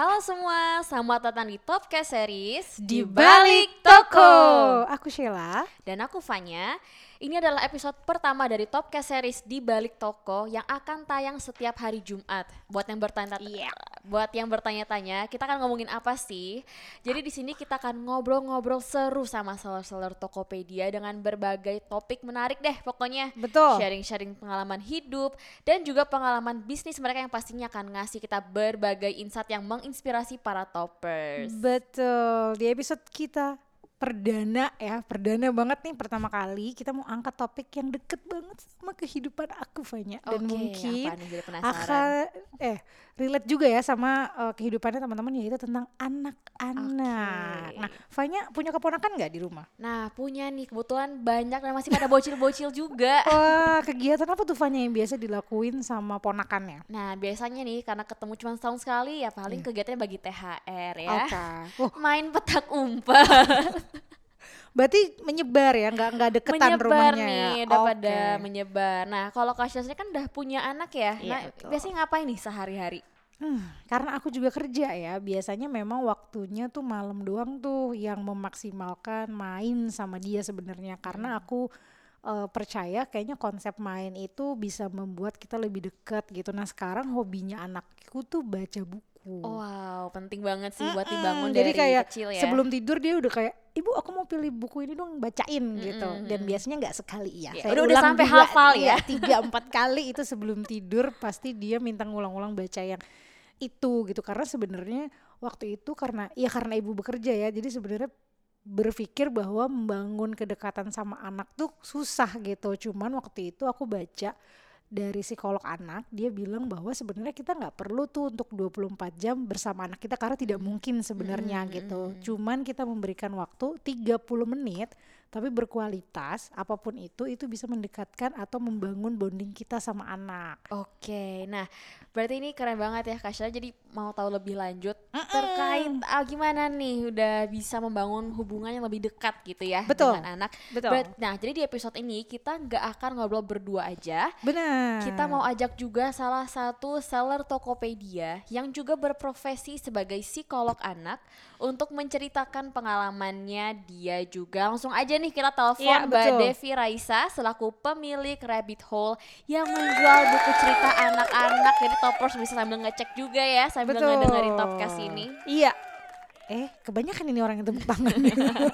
Halo semua, selamat datang di Topcast Series Di Balik Toko. Aku Sheila. Dan aku Fanya. Ini adalah episode pertama dari Topcast Series di Balik Toko yang akan tayang setiap hari Jumat. Buat yang bertanya Iya. buat yang bertanya-tanya, kita akan ngomongin apa sih? Jadi di sini kita akan ngobrol-ngobrol seru sama seller-seller Tokopedia dengan berbagai topik menarik deh pokoknya. Betul. Sharing-sharing pengalaman hidup dan juga pengalaman bisnis mereka yang pastinya akan ngasih kita berbagai insight yang menginspirasi para toppers. Betul. Di episode kita perdana ya, perdana banget nih pertama kali kita mau angkat topik yang deket banget sama kehidupan aku Fanya dan mungkin akan eh relate juga ya sama eh, kehidupannya teman-teman yaitu tentang anak-anak. Oke. Nah, Fanya punya keponakan nggak di rumah? Nah, punya nih kebetulan banyak dan masih pada bocil-bocil juga. Wah, kegiatan apa tuh Fanya yang biasa dilakuin sama ponakannya? Nah, biasanya nih karena ketemu cuma setahun sekali ya paling kegiatannya bagi THR ya. Oke. Oh, Main petak umpet. berarti menyebar ya, nggak nggak deketan menyebar rumahnya nih, ya. udah pada Oke. menyebar. Nah, kalau Kasyasnya kan udah punya anak ya. Iya, nah, betul. biasanya ngapain nih sehari-hari? Hmm, karena aku juga kerja ya, biasanya memang waktunya tuh malam doang tuh yang memaksimalkan main sama dia sebenarnya. Karena aku eh, percaya kayaknya konsep main itu bisa membuat kita lebih dekat gitu. Nah sekarang hobinya anakku tuh baca buku. Wow, penting banget sih buat dibangun jadi dari kayak kecil ya. sebelum tidur dia udah kayak ibu aku mau pilih buku ini dong bacain gitu. Dan biasanya nggak sekali ya Ya, Saya udah- udah sampai dua, hafal ya. iya, tiga empat kali itu sebelum tidur pasti dia minta ngulang-ulang baca yang itu gitu. Karena sebenarnya waktu itu karena ya karena ibu bekerja ya jadi sebenarnya berpikir bahwa membangun kedekatan sama anak tuh susah gitu. Cuman waktu itu aku baca dari psikolog anak dia bilang bahwa sebenarnya kita nggak perlu tuh untuk 24 jam bersama anak kita karena tidak mungkin sebenarnya Mm, gitu. mm, mm. Cuman kita memberikan waktu 30 menit tapi berkualitas apa pun itu itu bisa mendekatkan atau membangun bonding kita sama anak. Oke, nah berarti ini keren banget ya Kasya. Jadi mau tahu lebih lanjut terkait ah, gimana nih udah bisa membangun hubungan yang lebih dekat gitu ya Betul. dengan anak. Betul. Berat- nah jadi di episode ini kita nggak akan ngobrol berdua aja. Benar. Kita mau ajak juga salah satu seller Tokopedia yang juga berprofesi sebagai psikolog anak untuk menceritakan pengalamannya dia juga. Langsung aja nih kita telepon Iya, Mbak betul. Devi Raisa selaku pemilik Rabbit Hole yang menjual buku cerita anak-anak. Jadi toppers bisa sambil ngecek juga ya sambil Betul. ngedengerin podcast ini. Iya. Eh, kebanyakan ini orang yang tepuk tangan.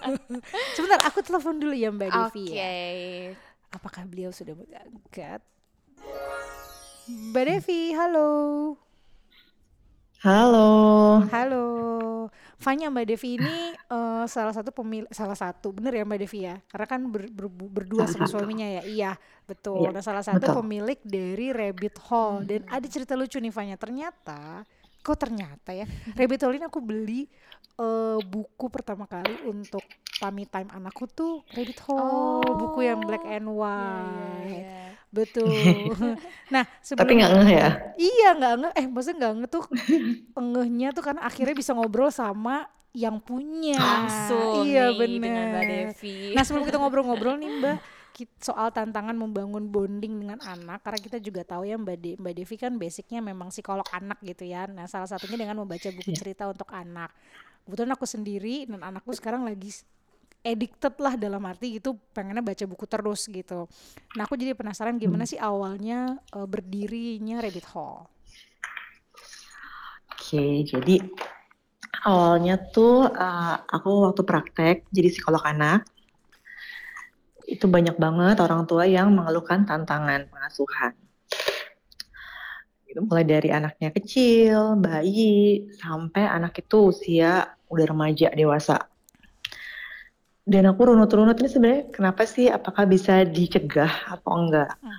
Sebentar, aku telepon dulu ya Mbak Oke. Devi ya. Apakah beliau sudah berangkat? Mbak Devi, halo. Halo, Halo. Fanya Mbak Devi ini eh, salah satu pemilik salah satu bener ya Mbak Devi ya? Karena kan ber- ber- berdua sama suaminya ya? Iya betul. Iya, nah salah satu betul. pemilik dari Rabbit Hole. Dan ada cerita lucu nih Fanya. Ternyata kok ternyata ya Rabbit Hole ini aku beli eh, buku pertama kali untuk tummy time anakku tuh Rabbit Hole. Buku yang black and Iya, white iya, iya. Betul nah sebelum tapi nggak ngeh ya? Iya nggak nge eh maksudnya nggak nge tuh ngehnya tuh karena akhirnya bisa ngobrol sama yang punya. Langsung iya nih dengan Mbak bener. Devi. Nah sebelum kita ngobrol-ngobrol nih Mbak soal tantangan membangun bonding dengan anak karena kita juga tahu ya Mbak, De- Mbak Devi kan basicnya memang psikolog anak gitu ya. Nah salah satunya dengan membaca buku cerita untuk anak. Kebetulan aku sendiri dan anakku sekarang lagi addicted lah dalam arti gitu pengennya baca buku terus gitu. Nah aku jadi penasaran gimana sih awalnya eh, berdirinya Rabbit Hole. Oke, jadi awalnya tuh uh, aku waktu praktek jadi psikolog anak itu banyak banget orang tua yang mengeluhkan tantangan pengasuhan. Itu mulai dari anaknya kecil, bayi, sampai anak itu usia udah remaja, dewasa. Dan aku runut-runut ini sebenarnya kenapa sih? Apakah bisa dicegah atau enggak? Hmm.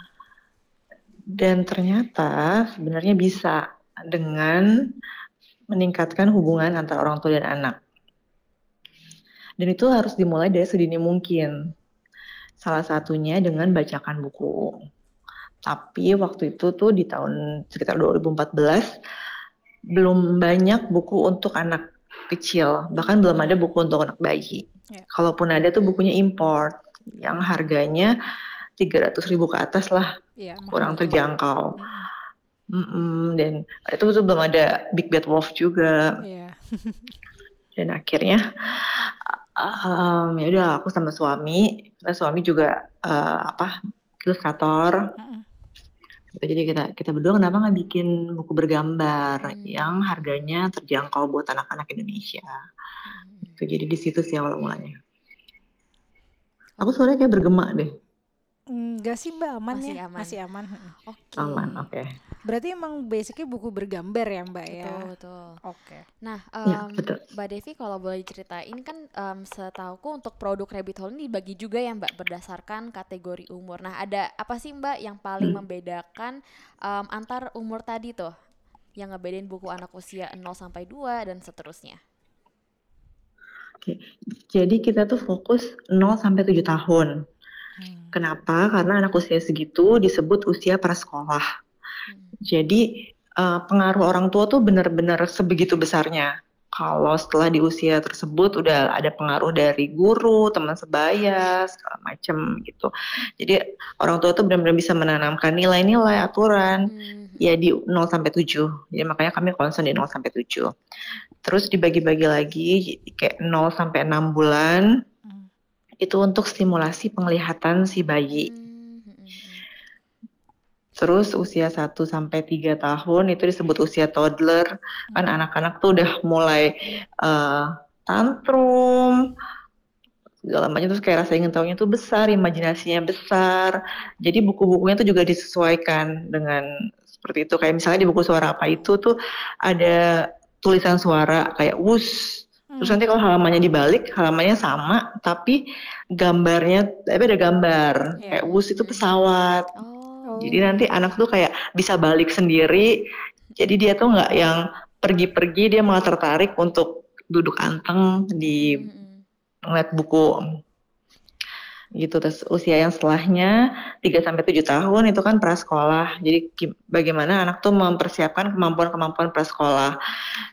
Dan ternyata sebenarnya bisa dengan meningkatkan hubungan antara orang tua dan anak. Dan itu harus dimulai dari sedini mungkin. Salah satunya dengan bacakan buku. Tapi waktu itu tuh di tahun sekitar 2014 belum banyak buku untuk anak kecil, bahkan belum ada buku untuk anak bayi. Ya. Kalaupun ada tuh bukunya import yang harganya 300 ribu ke atas lah, Iya, mahal kurang tuh. terjangkau. Mm. Mm-mm, dan itu tuh belum ada Big Bad Wolf juga. Iya. Dan akhirnya um, ya udah aku sama suami, karena suami juga uh, apa ilustrator. Mm-mm. Gitu, Jadi kita kita berdua kenapa nggak bikin buku bergambar Hmm. yang harganya terjangkau buat anak-anak Indonesia. Gitu, jadi di situ sih awal mulanya. Aku suaranya kayak bergema deh. Enggak sih Mbak, aman Masih ya? aman. Masih aman. Oke. Aman, oke. Berarti emang basicnya buku bergambar ya Mbak ya? Betul, betul. Oke. Nah, Ya, em, betul. Mbak Devi kalau boleh ceritain kan em, setauku untuk produk Rabbit Hole ini dibagi juga ya Mbak berdasarkan kategori umur. Nah, ada apa sih Mbak yang paling Hmm. membedakan em, antar umur tadi tuh? Yang ngebedain buku anak usia 0 sampai 2 dan seterusnya. Oke. Jadi kita tuh fokus 0 sampai 7 tahun. Hmm. Kenapa? Karena anak usia segitu disebut usia prasekolah. Hmm. Jadi eh, pengaruh orang tua tuh benar-benar sebegitu besarnya. Kalau setelah di usia tersebut udah ada pengaruh dari guru, teman sebaya, segala macem gitu. Jadi orang tua tuh benar-benar bisa menanamkan nilai-nilai aturan Hmm. ya di 0 sampai 7. Jadi makanya kami concern di 0 sampai 7. Terus dibagi-bagi lagi kayak 0 sampai 6 bulan Hmm. itu untuk stimulasi penglihatan si bayi. Hmm, hmm, hmm, hmm. Terus usia 1 sampai 3 tahun itu disebut usia toddler. Kan anak-anak tuh udah mulai eh, tantrum segala macam terus kayak rasa ingin tahunya tuh besar, imajinasinya besar. Jadi buku-bukunya tuh juga disesuaikan dengan seperti itu. Kayak misalnya di buku suara apa itu tuh ada tulisan suara kayak wus. Terus nanti kalau halamannya dibalik, halamannya sama, tapi gambarnya, tapi ada gambar. Iya. Kayak wus itu pesawat. Oh. Jadi nanti anak tuh kayak bisa balik sendiri. Jadi dia tuh nggak yang pergi-pergi, dia malah tertarik untuk duduk anteng di Hmm, hmm. ngeliat buku gitu terus usia yang setelahnya 3 sampai 7 tahun itu kan prasekolah. Jadi bagaimana anak tuh mempersiapkan kemampuan-kemampuan prasekolah.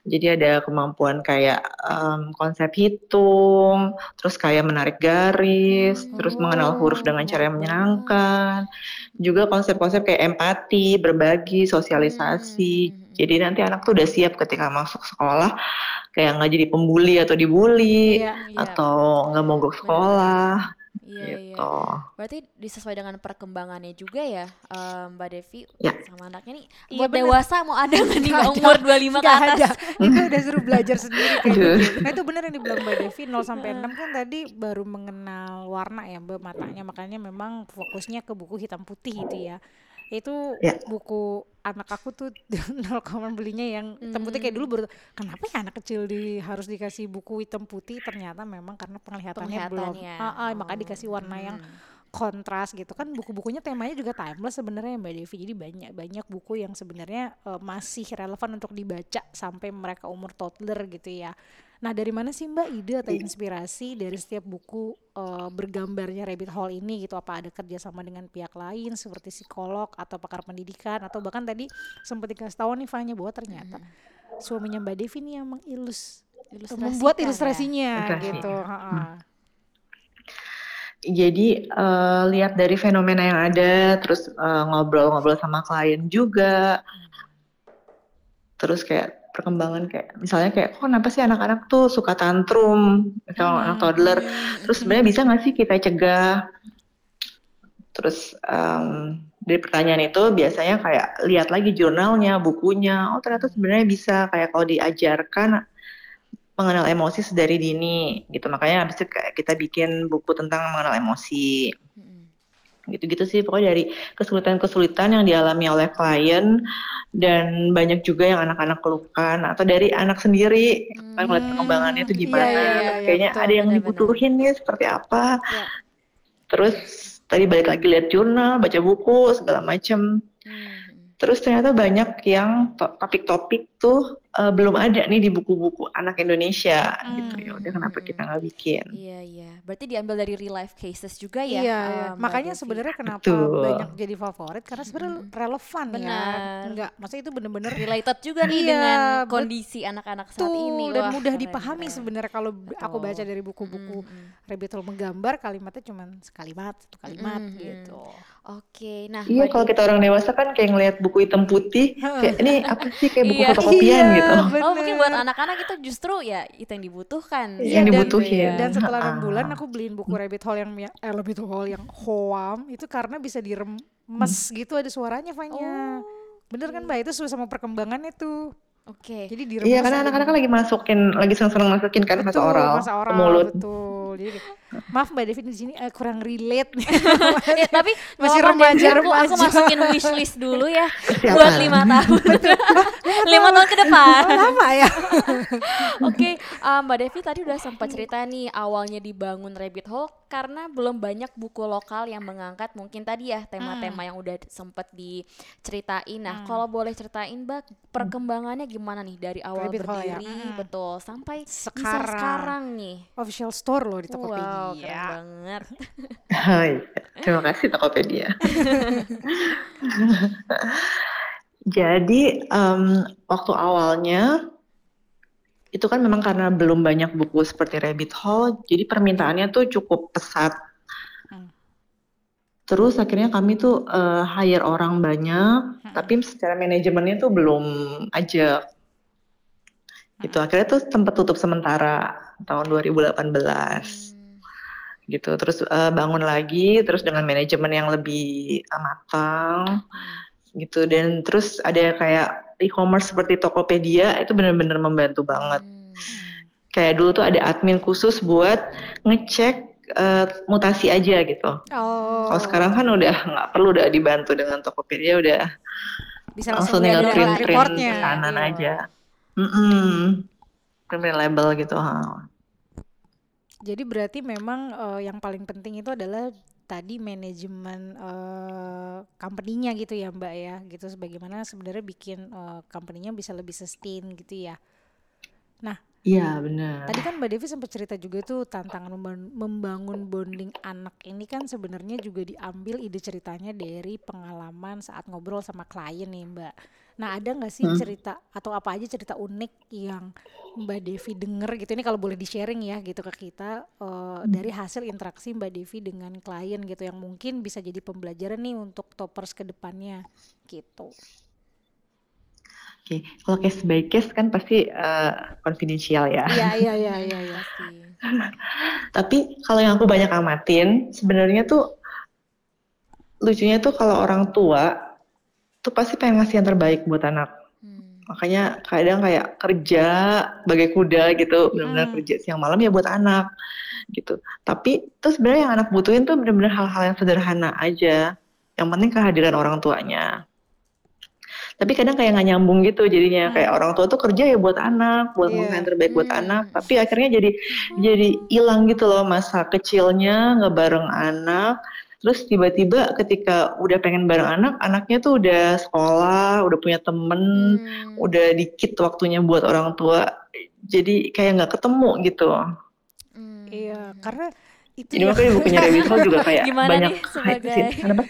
Jadi ada kemampuan kayak em, konsep hitung, terus kayak menarik garis, Hmm. terus mengenal huruf dengan cara yang menyenangkan. Juga konsep-konsep kayak empati, berbagi, sosialisasi. Hmm. Jadi nanti anak tuh udah siap ketika masuk sekolah kayak nggak jadi pembuli atau dibully Iya. Iya. atau nggak mogok sekolah iya. gitu. Berarti disesuai dengan perkembangannya juga ya, em, Mbak Devi Ya. sama anaknya nih. Iya, Buat bener. dewasa mau ada nggak nih ada. umur 25 ke atas? ada. Itu udah suruh belajar sendiri kayak gitu. Nah itu benar yang dibilang Mbak Devi 0 sampai 6 kan tadi baru mengenal warna ya Mbak matanya makanya memang fokusnya ke buku hitam putih itu ya. Itu Ya. buku anak aku tuh 0, belinya yang hitam putih. Kayak dulu baru kenapa ya anak kecil di harus dikasih buku hitam putih? Ternyata memang karena penglihatannya, belum. Penglihatannya. Ah, ah, makanya dikasih warna yang Hmm. kontras gitu. Kan buku-bukunya temanya juga timeless sebenarnya Mbak Devi. Jadi banyak banyak buku yang sebenarnya eh, masih relevan untuk dibaca sampai mereka umur toddler gitu ya nah dari mana sih Mbak ide atau inspirasi dari setiap buku eh, bergambarnya Rabbit Hole ini gitu? Apa ada kerjasama dengan pihak lain seperti psikolog atau pakar pendidikan? Atau bahkan tadi sempat dikasih tahu nih Fanya bahwa ternyata suaminya Mbak Devi nih yang mengilus membuat ya? ilustrasinya Ilustrasi. gitu ha-ha. Jadi eh, lihat dari fenomena yang ada, terus eh, ngobrol-ngobrol sama klien juga, terus kayak perkembangan kayak misalnya kayak kok kenapa sih anak-anak tuh suka tantrum? Kalau anak toddler, terus sebenarnya bisa nggak sih kita cegah? Terus em, dari pertanyaan itu biasanya kayak lihat lagi jurnalnya, bukunya, oh ternyata sebenarnya bisa kayak kalau diajarkan mengenal emosi sedari dini gitu. Makanya habis itu kayak kita bikin buku tentang mengenal emosi. Hmm. Gitu-gitu sih pokoknya dari kesulitan-kesulitan yang dialami oleh klien dan banyak juga yang anak-anak keluhkan atau dari anak sendiri kan melihat perkembangannya itu Hmm, gimana iya, iya, iya, kayaknya betul, ada yang benar-benar. dibutuhin nih seperti apa Ya. terus tadi balik lagi lihat jurnal baca buku segala macem Hmm. Terus ternyata banyak yang to- topik-topik itu uh, belum ada nih di buku-buku anak Indonesia Hmm. gitu ya udah kenapa kita nggak bikin Iya iya. Berarti diambil dari real life cases juga ya. Iya, iya. Mbak makanya sebenarnya kenapa Betul. banyak jadi favorit karena sebenarnya relevan ya. Benar. Enggak, maksudnya itu bener-bener related juga nih Iya, dengan kondisi anak-anak saat ini. dan Wah, mudah keren, dipahami sebenarnya kalau aku baca dari buku-buku Mm, mm. Rabbit Hole menggambar kalimatnya cuma sekalimat, satu kalimat Mm, mm, gitu. Oke, nah Iya, kalau kita orang dewasa kan kayak ngelihat buku hitam putih, kayak ini apa sih kayak buku Iya. Fotokopian Iya, gitu. Oh mungkin buat bener. anak-anak itu justru ya itu yang dibutuhkan. Iya, dan- yang dibutuhin. Dan setelah enam Ha-ha. bulan aku beliin buku Rabbit Hole yang mi- eh, Rabbit Hole yang Hoam itu karena bisa diremes gitu ada suaranya Fanya. Bener kan Mbak? Itu sama perkembangannya tuh. Oke. Jadi diremes. Iya, karena anak-anak kan lagi masukin, lagi seneng-seneng masukin kan masa oral, masa ke oral, mulut. betul. Jadi maaf Mbak Devi di sini eh, kurang relate nih. Eh, tapi Masih remaja, aku, aku masukin wishlist dulu ya Kesiapan. buat lima tahun. lima tahun ke depan. Lama ya? Oke, um, Mbak Devi tadi udah sempat cerita nih awalnya dibangun Rabbit Hole karena belum banyak buku lokal yang mengangkat mungkin tadi ya tema-tema yang udah sempat diceritain. Nah, kalau boleh ceritain Mbak perkembangannya gimana nih dari awal Rabbit Hole ya? berdiri Mm. betul sampai Sekarang. sekarang nih. Official store loh di Wow, Tokopedia. keren banget. Hai, terima kasih Tokopedia. Jadi em, waktu awalnya itu kan memang karena belum banyak buku seperti Rabbit Hole, jadi permintaannya tuh cukup pesat. Hmm. Terus akhirnya kami tuh eh, hire orang banyak, tapi secara manajemennya tuh belum aja. Gitu. Akhirnya tuh sempat tutup sementara tahun 2018 Hmm. Gitu terus eh, bangun lagi terus dengan manajemen yang lebih matang gitu dan terus ada kayak e-commerce seperti Tokopedia itu benar-benar membantu banget Hmm. kayak dulu tuh ada admin khusus buat ngecek eh, mutasi aja gitu Oh. kalau sekarang kan udah nggak perlu udah dibantu dengan Tokopedia udah bisa langsung tinggal print print pesanan Iya. aja Mm-mm. print print label gitu ha. Jadi berarti memang eh, yang paling penting itu adalah tadi manajemen eh company-nya gitu ya Mbak ya, gitu sebagaimana sebenarnya bikin eh, company-nya bisa lebih sustain gitu ya. iya benar Tadi kan Mbak Devi sempat cerita juga tuh tantangan memban- membangun bonding anak ini kan sebenarnya juga diambil ide ceritanya dari pengalaman saat ngobrol sama klien nih Mbak. Nah ada nggak sih Hmm. cerita atau apa aja cerita unik yang Mbak Devi denger gitu ini kalau boleh di sharing ya gitu ke kita eh, dari hasil interaksi Mbak Devi dengan klien gitu yang mungkin bisa jadi pembelajaran nih untuk toppers ke depannya gitu. Oke, kalau case by case kan pasti eh, confidential ya. Iya iya iya iya. iya. Pasti. Tapi kalau yang aku banyak amatin, sebenarnya tuh lucunya tuh kalau orang tua tuh pasti pengen ngasih yang terbaik buat anak. Hmm. Makanya kadang kayak kerja bagai kuda gitu, benar-benar Hmm. kerja siang malam ya buat anak gitu. Tapi tuh sebenarnya yang anak butuhin tuh benar-benar hal-hal yang sederhana aja. Yang penting kehadiran orang tuanya. Tapi kadang kayak nggak nyambung gitu jadinya kayak orang tua tuh kerja ya buat anak, buat Iya. ngelakuin yang terbaik buat Hmm. anak. Tapi akhirnya jadi jadi hilang gitu loh masa kecilnya nggak bareng anak. Terus tiba-tiba ketika udah pengen bareng anak, anaknya tuh udah sekolah, udah punya temen, Hmm. udah dikit waktunya buat orang tua. Jadi kayak nggak ketemu gitu. Hmm. Iya karena itu Jadi ya- makanya bukunya Rewisol juga kayak Gimana banyak nih sebagai- sih. Kenapa?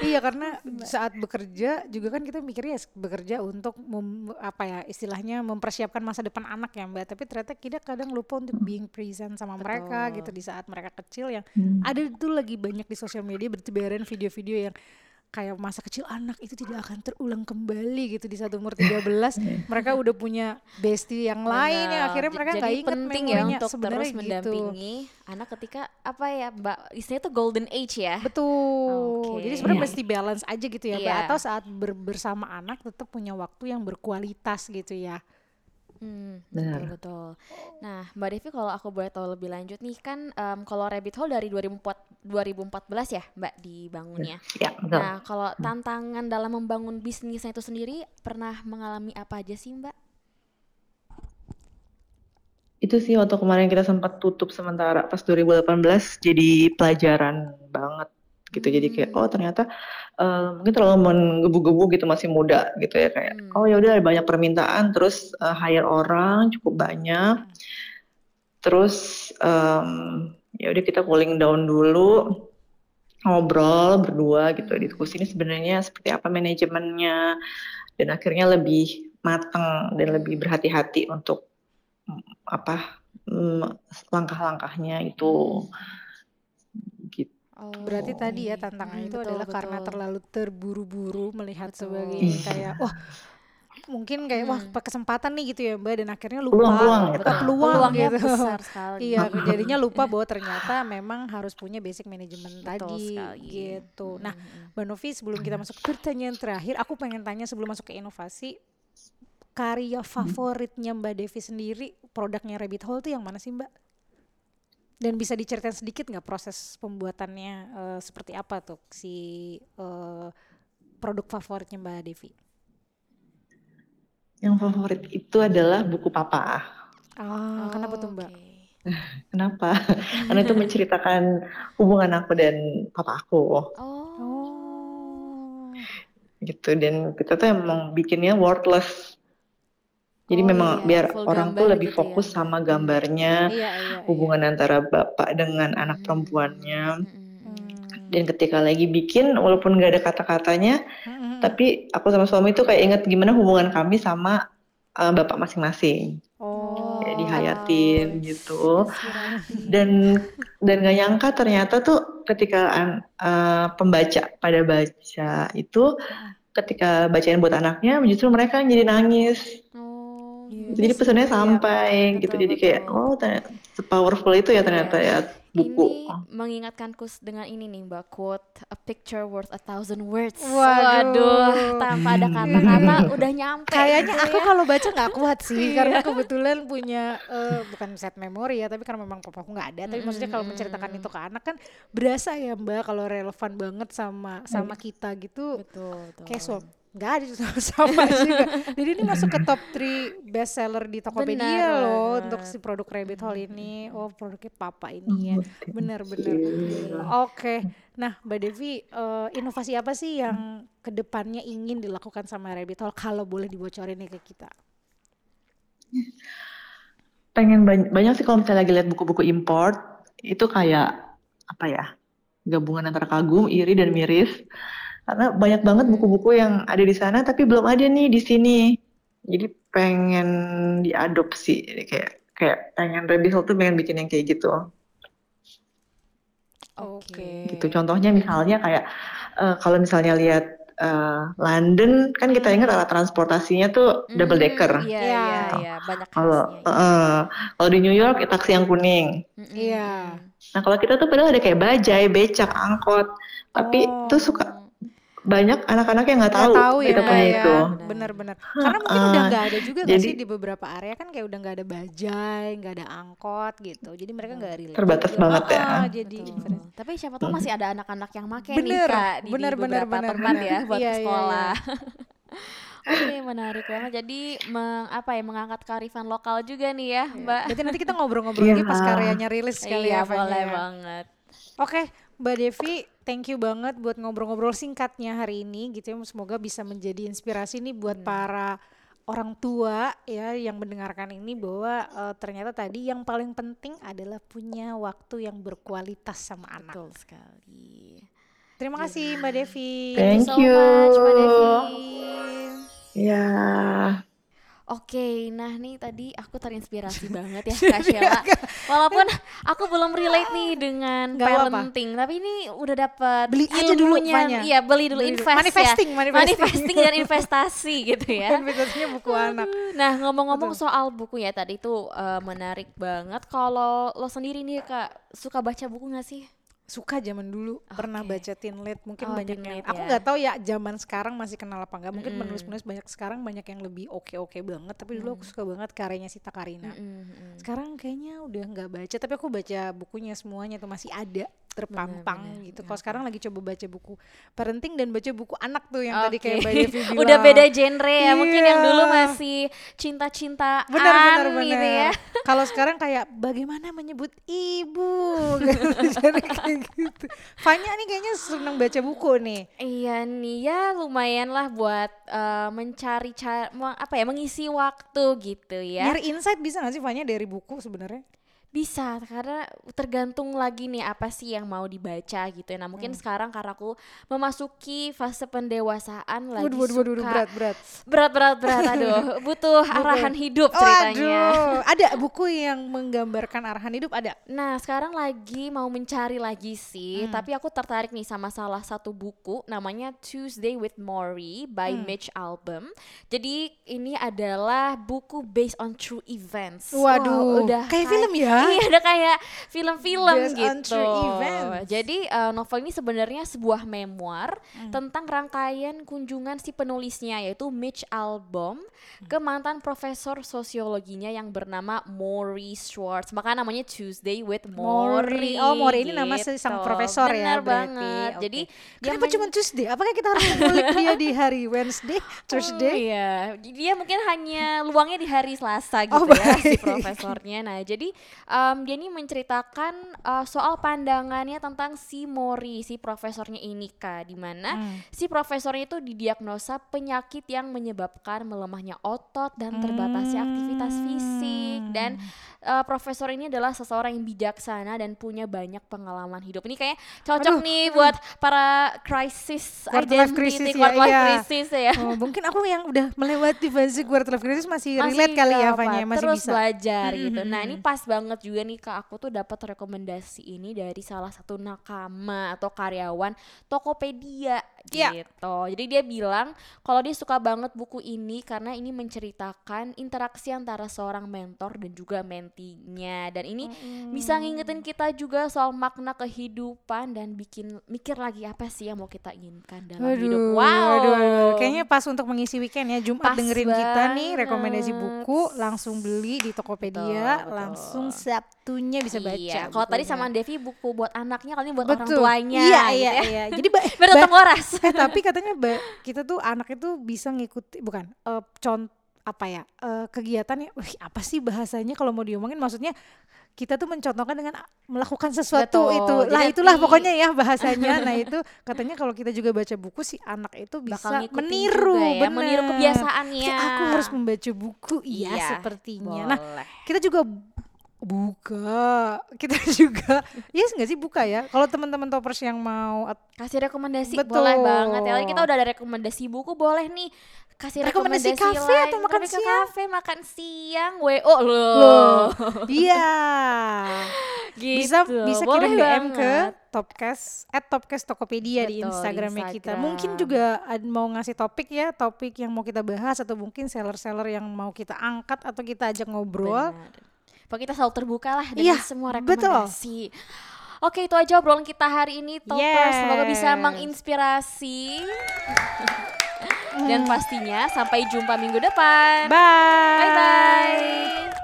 Iya karena saat bekerja juga kan kita mikirnya ya bekerja untuk mem- apa ya istilahnya mempersiapkan masa depan anak ya Mbak. Tapi ternyata kita kadang lupa untuk being present sama mereka Betul. gitu di saat mereka kecil yang Hmm. ada tuh lagi banyak di sosial media bertebaran video-video yang kayak masa kecil anak itu tidak akan terulang kembali gitu di saat umur 13 mereka udah punya bestie yang lain yang Benar. akhirnya J- mereka Jadi nggak inget penting ya untuk sebenarnya terus gitu. mendampingi anak ketika apa ya mbak istilahnya tuh golden age ya Betul. Oke. Jadi sebenarnya Iya. mesti balance aja gitu ya, Mbak. Iya. Atau saat ber- bersama anak tetap punya waktu yang berkualitas gitu ya. Hmm, Benar. betul betul. Nah, Mbak Devi kalau aku boleh tahu lebih lanjut nih kan em, kalau Rabbit Hole dari 2004 2014 ya, Mbak dibangunnya. Ya, betul. Nah, kalau tantangan dalam membangun bisnisnya itu sendiri pernah mengalami apa aja sih, Mbak? Itu sih waktu kemarin kita sempat tutup sementara pas 2018 jadi pelajaran. Gitu. Jadi kayak oh ternyata uh, mungkin terlalu menggebu-gebu gitu masih muda gitu ya kayak hmm. oh ya udah ada banyak permintaan terus uh, hire orang cukup banyak. Terus um, ya udah kita cooling down dulu ngobrol berdua gitu diskusi ini sebenarnya seperti apa manajemennya dan akhirnya lebih matang dan lebih berhati-hati untuk apa langkah-langkahnya itu. Oh, Berarti tadi ya tantangannya hmm, itu betul, adalah betul. karena terlalu terburu-buru melihat betul. sebagai iya. kayak wah mungkin kayak hmm. wah kesempatan nih gitu ya mbak dan akhirnya lupa peluang, gitu. peluang, peluang gitu besar sekali iya jadinya lupa bahwa ternyata memang harus punya basic manajemen tadi sekali. gitu nah mbak Novi sebelum kita masuk ke pertanyaan terakhir aku pengen tanya sebelum masuk ke inovasi karya favoritnya mbak Devi sendiri produknya Rabbit Hole tuh yang mana sih mbak dan bisa diceritain sedikit nggak proses pembuatannya uh, seperti apa tuh si uh, produk favoritnya mbak Devi yang favorit itu adalah buku papa. Oh, kenapa tuh Mbak? Kenapa? Karena itu menceritakan hubungan aku dan papa aku. Oh. Gitu dan kita tuh emang bikinnya wordless. Jadi oh, memang iya, biar orang tuh lebih gitu ya. fokus ya. sama gambarnya, iya, iya, hubungan iya. antara bapak dengan anak hmm. perempuannya. Hmm. Dan ketika lagi bikin, walaupun nggak ada kata-katanya, hmm tapi aku sama suami itu kayak inget gimana hubungan kami sama uh, bapak masing-masing. Oh. Kayak dihayatin gitu. Dan dan gak nyangka ternyata tuh ketika uh, pembaca pada baca itu ketika bacain buat anaknya justru mereka jadi nangis. Oh. Jadi pesannya sampai ya, gitu. Betul, jadi kayak oh ternyata powerful itu ya ternyata ya buku. Ini mengingatkanku dengan ini nih Mbak quote a picture worth a thousand words. Waduh, Waduh tanpa ada kata-kata udah nyampe. Kayaknya gitu aku ya. kalau baca nggak kuat sih karena kebetulan punya uh, bukan set memori ya, tapi karena memang papaku nggak ada. Tapi mm-hmm. maksudnya kalau menceritakan itu ke anak kan berasa ya Mbak kalau relevan banget sama sama kita gitu. Betul, betul. Kayak nggak ada sama juga. Jadi ini masuk ke top 3 best seller di Tokopedia benar, loh benar. untuk si produk Rabbit Hole ini. Oh produknya Papa ini ya. Bener-bener. Oke. Okay. Nah Mbak Devi, uh, inovasi apa sih yang ke depannya ingin dilakukan sama Rabbit Hole kalau boleh dibocorin nih ke kita? Pengen banyak, banyak sih kalau misalnya lagi lihat buku-buku import itu kayak apa ya gabungan antara kagum, iri dan miris karena banyak banget buku-buku yang ada di sana tapi belum ada nih di sini jadi pengen diadopsi jadi kayak kayak pengen Rebel tuh pengen bikin yang kayak gitu oke okay. gitu contohnya misalnya kayak uh, kalau misalnya lihat uh, London kan kita ingat alat transportasinya tuh mm, double decker. Iya, iya, gitu. iya, banyak Kalau uh, kalau di New York taksi yang kuning. Iya. Nah, kalau kita tuh padahal ada kayak bajai, becak, angkot. Tapi oh. tuh suka banyak anak-anak yang nggak tahu, tahu ya, ya, itu. Bener-bener. Karena mungkin udah nggak ada juga nggak sih di beberapa area kan kayak udah nggak ada bajai, nggak ada angkot gitu. Jadi mereka nggak relate. Terbatas juga. banget ya. Oh, jadi. Tapi siapa tahu masih ada anak-anak yang make bener, nih kak di, bener, di beberapa bener, tempat bener. ya buat iya, sekolah. Iya, iya. Oke, menarik banget. Jadi meng, apa ya mengangkat kearifan lokal juga nih ya, iya. Mbak. Berarti nanti kita ngobrol-ngobrol lagi pas karyanya rilis sekali iya, ya. boleh banget. Oke, Mbak Devi, thank you banget buat ngobrol-ngobrol singkatnya hari ini gitu ya. Semoga bisa menjadi inspirasi nih buat hmm. para orang tua ya yang mendengarkan ini bahwa uh, ternyata tadi yang paling penting adalah punya waktu yang berkualitas sama Betul anak. Betul sekali. Terima yeah. kasih Mbak Devi. Thank, thank you so much Mbak Devi. Ya. Oke, nah nih tadi aku terinspirasi banget ya Kak Sheila. Walaupun aku belum relate nih dengan Gak parenting, apa. tapi ini udah dapat beli aja dulu Iya, beli dulu beli invest manifesting, ya. Manifesting, manifesting dan investasi gitu ya. Investasinya buku anak. Nah, ngomong-ngomong soal buku ya tadi itu uh, menarik banget. Kalau lo sendiri nih Kak, suka baca buku gak sih? Suka zaman dulu okay. pernah baca Teen Lit mungkin oh, banyak yang aku ya. nggak ya. tahu ya zaman sekarang masih kenal apa enggak mungkin mm. penulis-penulis banyak sekarang banyak yang lebih oke-oke banget tapi mm. dulu aku suka banget karyanya Sita Karina mm -hmm. sekarang kayaknya udah nggak baca tapi aku baca bukunya semuanya tuh masih ada terpampang Benar-benar, gitu. Kalau sekarang lagi coba baca buku parenting dan baca buku anak tuh yang tadi Oke. kayak Mbak Devi bilang. Udah beda genre ya. Mungkin yang dulu Iya. masih cinta-cintaan gitu ya. Kalau sekarang kayak bagaimana menyebut ibu Jadi kayak gitu. Fanya nih kayaknya senang baca buku nih. Iya nih ya lumayan lah buat eh, mencari cara apa ya mengisi waktu gitu ya. Nyari insight bisa gak sih Fanya dari buku sebenarnya? Bisa karena tergantung lagi nih apa sih yang mau dibaca gitu ya. Nah Hmm. mungkin sekarang karena aku memasuki fase pendewasaan lagi Waduh, waduh, waduh, suka berat berat. berat berat berat aduh butuh arahan hidup ceritanya. Waduh, ada buku yang menggambarkan arahan hidup ada. Nah sekarang lagi mau mencari lagi sih, Hmm. tapi aku tertarik nih sama salah satu buku namanya Tuesday with Maury by Hmm. Mitch Albom. Jadi ini adalah buku based on true events. Waduh, Wah, kayak film ya? Iya, udah kayak film-film gitu. Jadi uh, novel ini sebenarnya sebuah memoir Hmm. tentang rangkaian kunjungan si penulisnya yaitu Mitch Albom Hmm. ke mantan profesor sosiologinya yang bernama Maury Schwartz. Maka namanya Tuesday with Maury. Oh, Maury ini nama si sang gitu. profesor ya Benar berarti. banget. Oke. Jadi Kenapa cuma Tuesday? Apakah kita harus mengulik dia di hari Wednesday, Oh, Thursday? iya, dia mungkin hanya luangnya di hari Selasa gitu Oh, ya si profesornya. Nah, jadi em, dia ini menceritakan eh, soal pandangannya tentang si Mori, si profesornya ini kak, di mana Hmm. si profesornya itu didiagnosa penyakit yang menyebabkan melemahnya otot dan terbatasnya aktivitas fisik Hmm. dan eh, profesor ini adalah seseorang yang bijaksana dan punya banyak pengalaman hidup. Ini kayak cocok Aduh, nih buat para crisis Quarter life identity, crisis ya, life iya. crisis ya. Oh, mungkin aku yang udah melewati fase quarter life crisis masih, Masih relate kali ya Fanya, masih terus bisa. belajar Mm, gitu. Nah ini pas banget juga nih kak aku tuh dapat rekomendasi ini dari salah satu nakama atau karyawan Tokopedia Iya. gitu. Jadi dia bilang kalau dia suka banget buku ini karena ini menceritakan interaksi antara seorang mentor dan juga mentinya dan ini bisa ngingetin kita juga soal makna kehidupan dan bikin mikir lagi apa sih yang mau kita inginkan dalam hidup. Waduh, Wow. waduh, waduh. kayaknya pas untuk mengisi weekend ya Jumat Pas dengerin kita nih rekomendasi banget. buku langsung beli di Tokopedia, Betul, betul. langsung Sabtunya bisa baca. Iya, kalau tadi sama Devi buku buat anaknya, kali ini buat orang Betul. tuanya. Iya, gitu iya, ya. iya. Jadi ba- tetap waras. eh tapi katanya ba- kita tuh anak itu bisa ngikuti bukan eh contoh apa ya eh, kegiatannya wih, apa sih bahasanya kalau mau diomongin maksudnya kita tuh mencontohkan dengan melakukan sesuatu Betul. itu lah itulah pokoknya ya bahasanya nah itu katanya kalau kita juga baca buku si anak itu bisa meniru ya, meniru bener. kebiasaannya. Aku harus membaca buku iya, Iya, sepertinya nah Boleh. kita juga buka kita juga yes nggak sih buka ya kalau teman-teman toppers yang mau kasih rekomendasi Betul. boleh banget ya. Kita udah ada rekomendasi buku, boleh nih kasih Rekomendasi rekomendasi, kafe lain. atau makan ke siang? kafe makan siang, WO loh. loh iya Gitu. bisa bisa boleh kirim DM ke banget. Topcast at Topcast Tokopedia di Betul, di Instagramnya kita. Instagram. Mungkin juga mau ngasih topik ya, topik yang mau kita bahas atau mungkin seller-seller yang mau kita angkat atau kita ajak ngobrol. Benar. Pokoknya kita selalu terbuka lah dengan Iya, semua betul. rekomendasi. Oke itu aja obrolan kita hari ini Toppers Semoga bisa Yes. menginspirasi Dan pastinya sampai jumpa minggu depan Bye. Bye-bye